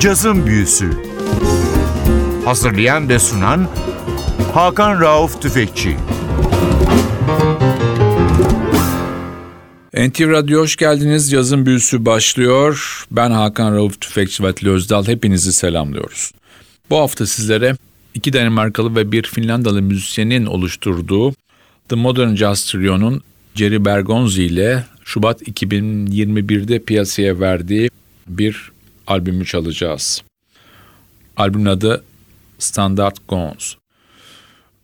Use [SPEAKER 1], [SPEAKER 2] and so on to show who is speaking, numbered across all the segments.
[SPEAKER 1] Cazın Büyüsü Hazırlayan ve sunan Hakan Rauf Tüfekçi
[SPEAKER 2] NTV Radyo hoş geldiniz. Yazın büyüsü başlıyor. Ben Hakan Rauf Tüfekçi ve Özdal. Hepinizi selamlıyoruz. Bu hafta sizlere iki Danimarkalı ve bir Finlandalı müzisyenin oluşturduğu The Modern Jazz Trio'nun Jerry Bergonzi ile Şubat 2021'de piyasaya verdiği bir albümü çalacağız. Albümün adı Standard Gons.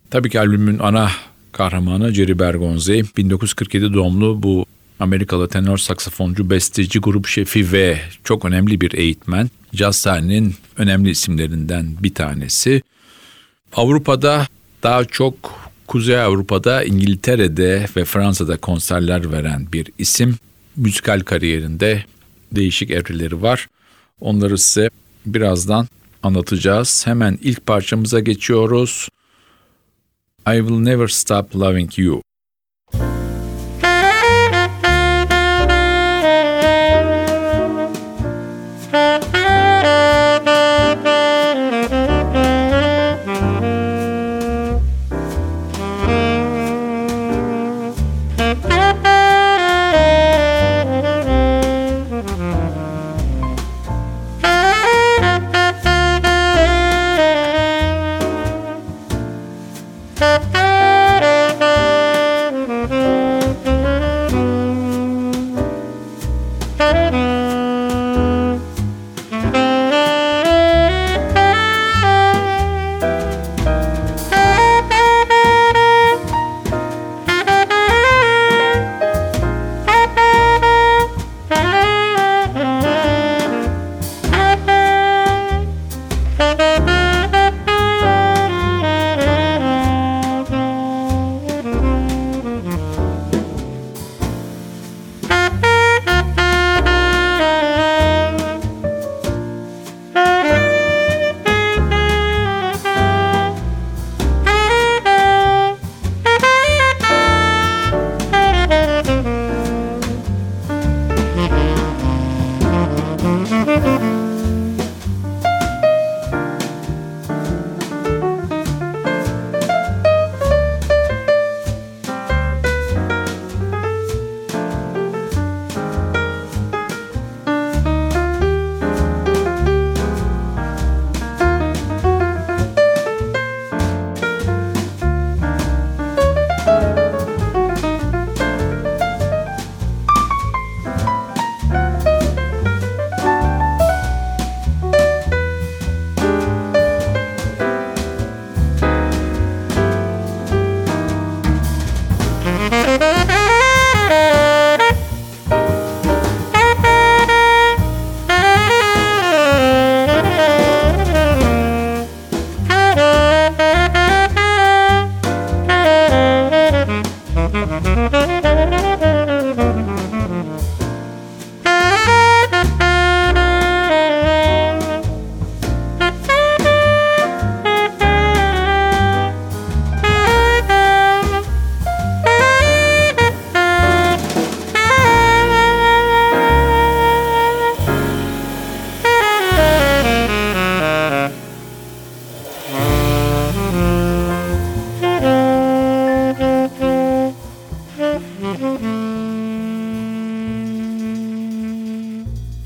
[SPEAKER 2] Tabii ki albümün ana kahramanı Jerry Bergonzi. 1947 doğumlu bu Amerikalı tenor saksafoncu, besteci, grup şefi ve çok önemli bir eğitmen. Jazz sahnenin önemli isimlerinden bir tanesi. Avrupa'da daha çok Kuzey Avrupa'da, İngiltere'de ve Fransa'da konserler veren bir isim. Müzikal kariyerinde değişik evreleri var. Onları size birazdan anlatacağız. Hemen ilk parçamıza geçiyoruz. I Will Never Stop Loving You.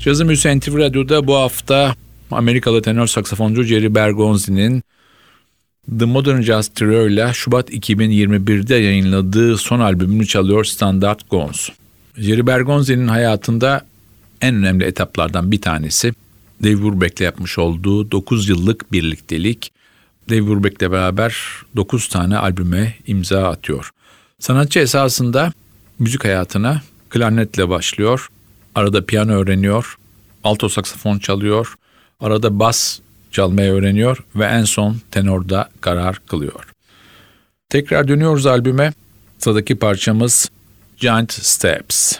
[SPEAKER 2] Cazım Hüseyin TV Radyo'da bu hafta Amerikalı tenor saksafoncu Jerry Bergonzi'nin The Modern Jazz Trio ile Şubat 2021'de yayınladığı son albümünü çalıyor Standard Gons. Jerry Bergonzi'nin hayatında en önemli etaplardan bir tanesi Dave Brubeck'le yapmış olduğu 9 yıllık birliktelik. Dave Brubeck'le beraber 9 tane albüme imza atıyor. Sanatçı esasında müzik hayatına klarnetle başlıyor. Arada piyano öğreniyor, alto saksafon çalıyor, arada bas çalmayı öğreniyor ve en son tenorda karar kılıyor. Tekrar dönüyoruz albüme. Sıradaki parçamız Giant Steps.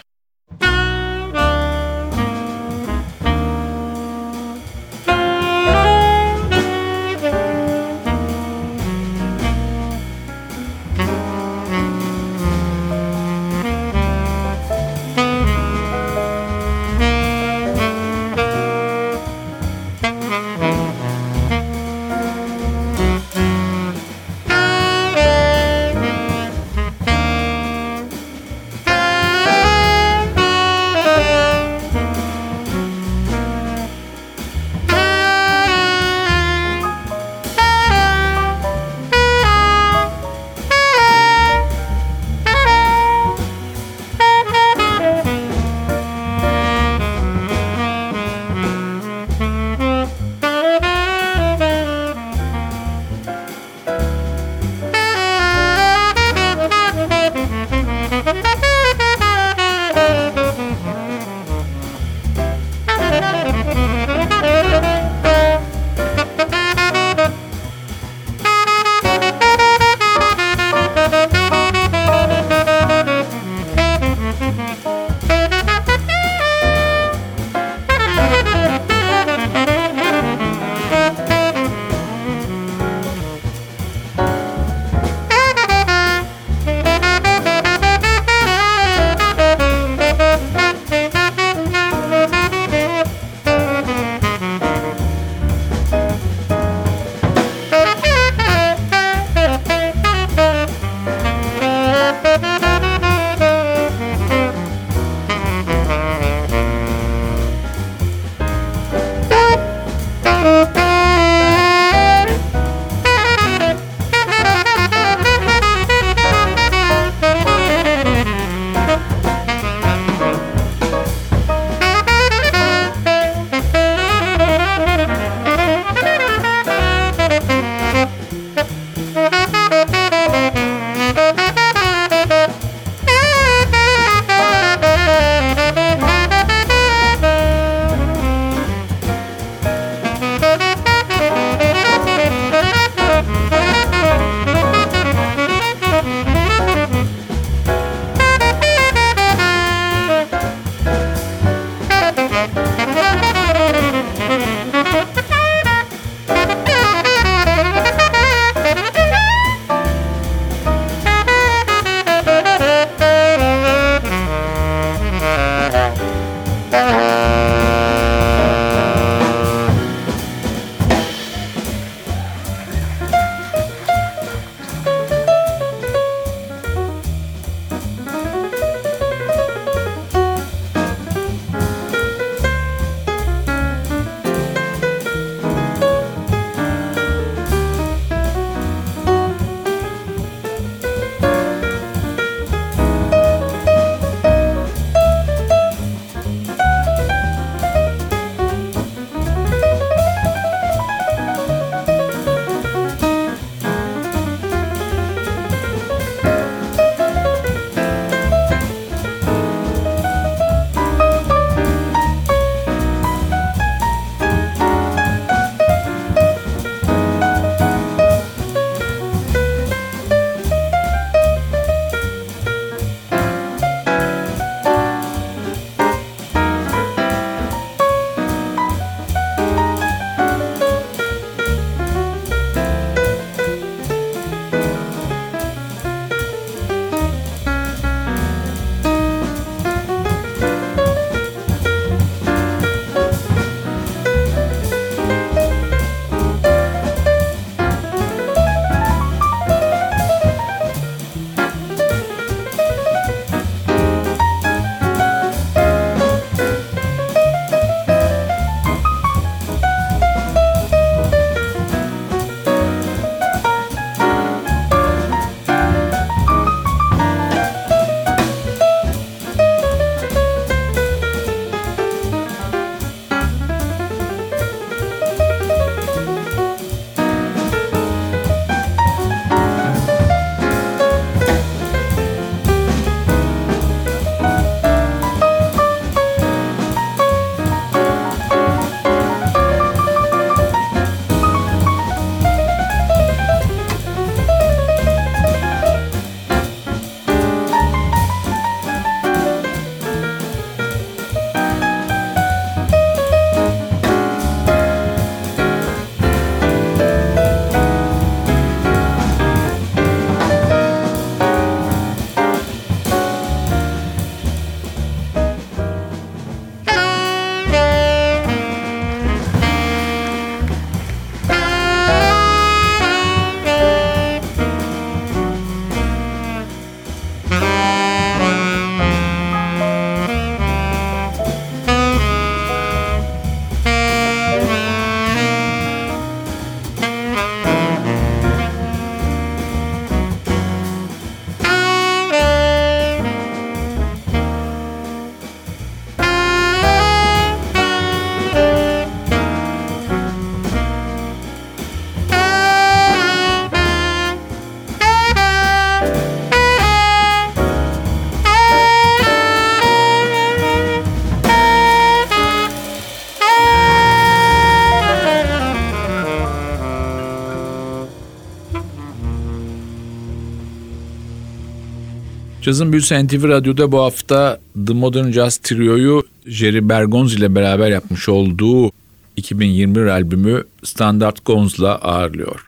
[SPEAKER 2] Cazın Büyüsü NTV Radyo'da bu hafta The Modern Jazz Trio'yu Jerry Bergonz ile beraber yapmış olduğu 2021 albümü Standard Gonz'la ağırlıyor.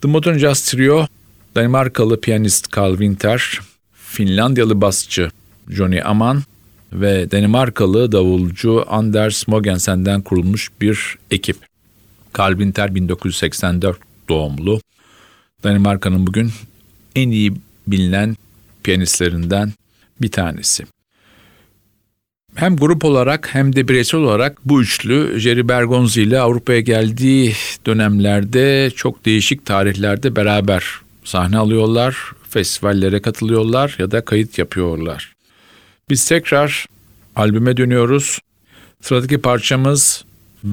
[SPEAKER 2] The Modern Jazz Trio, Danimarkalı piyanist Carl Winter, Finlandiyalı basçı Johnny Aman ve Danimarkalı davulcu Anders Mogensen'den kurulmuş bir ekip. Carl Winter 1984 doğumlu. Danimarka'nın bugün en iyi bilinen piyanistlerinden bir tanesi. Hem grup olarak hem de bireysel olarak bu üçlü Jerry Bergonzi ile Avrupa'ya geldiği dönemlerde çok değişik tarihlerde beraber sahne alıyorlar, festivallere katılıyorlar ya da kayıt yapıyorlar. Biz tekrar albüme dönüyoruz. Sıradaki parçamız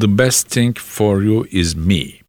[SPEAKER 2] The Best Thing For You Is Me.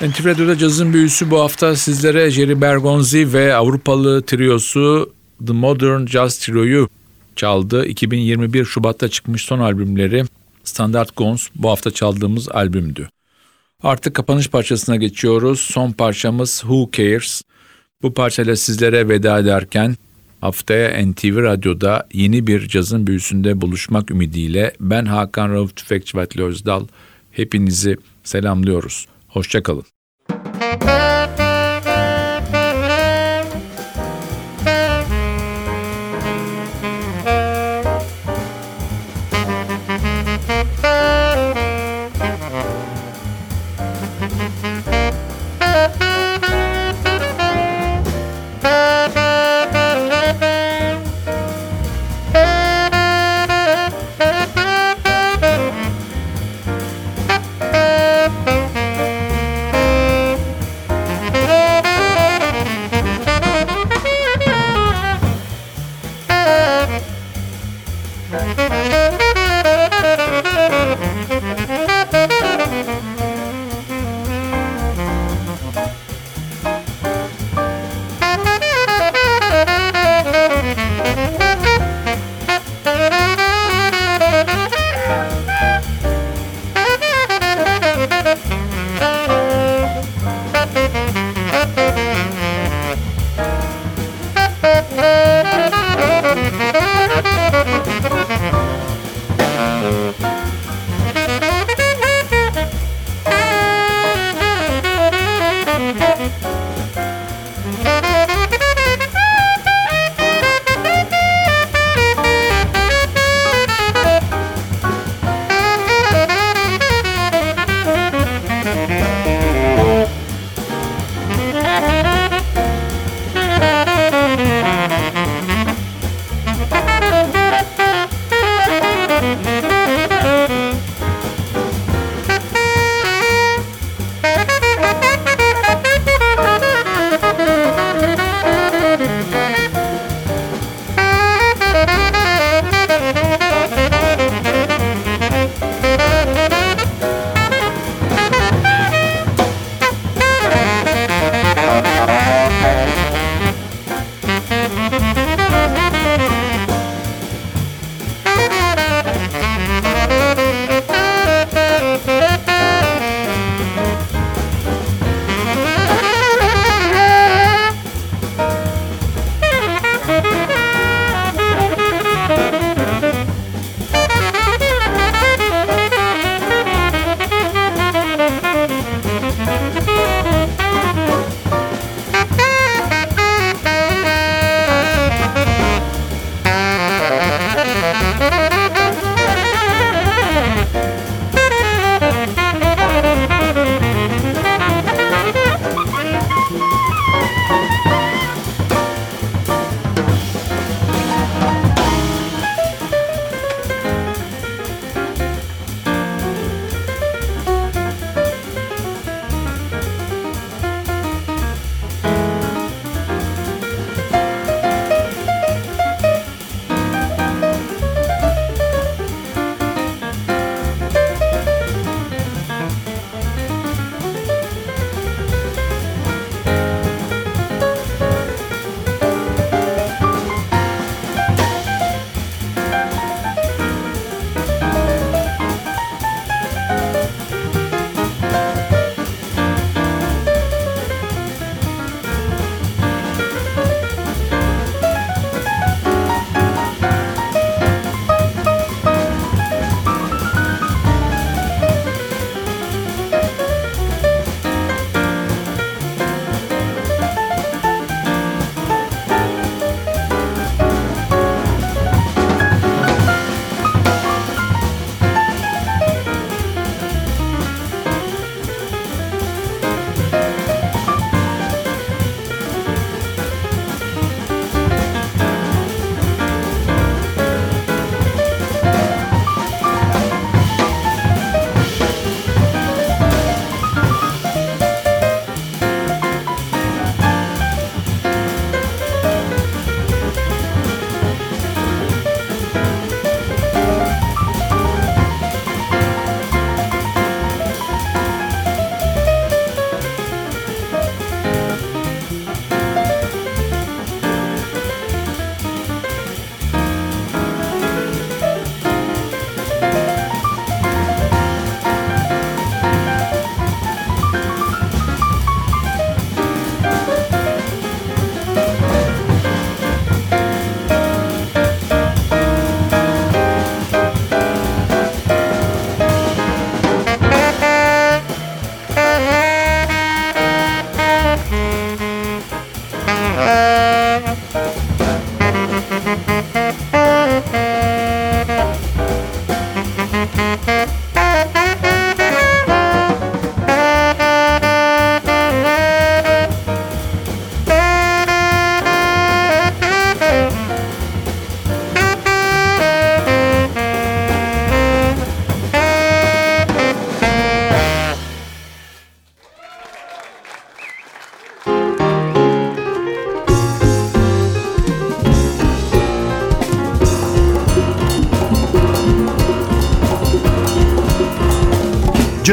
[SPEAKER 2] NTV Radyo'da cazın büyüsü bu hafta sizlere Jerry Bergonzi ve Avrupalı triosu The Modern Jazz Trio'yu çaldı. 2021 Şubat'ta çıkmış son albümleri Standard Gons bu hafta çaldığımız albümdü. Artık kapanış parçasına geçiyoruz. Son parçamız Who Cares? Bu parçayla sizlere veda ederken haftaya NTV Radyo'da yeni bir cazın büyüsünde buluşmak ümidiyle ben Hakan Rauf Tüfekçi ve Özdal hepinizi selamlıyoruz. Hoşçakalın.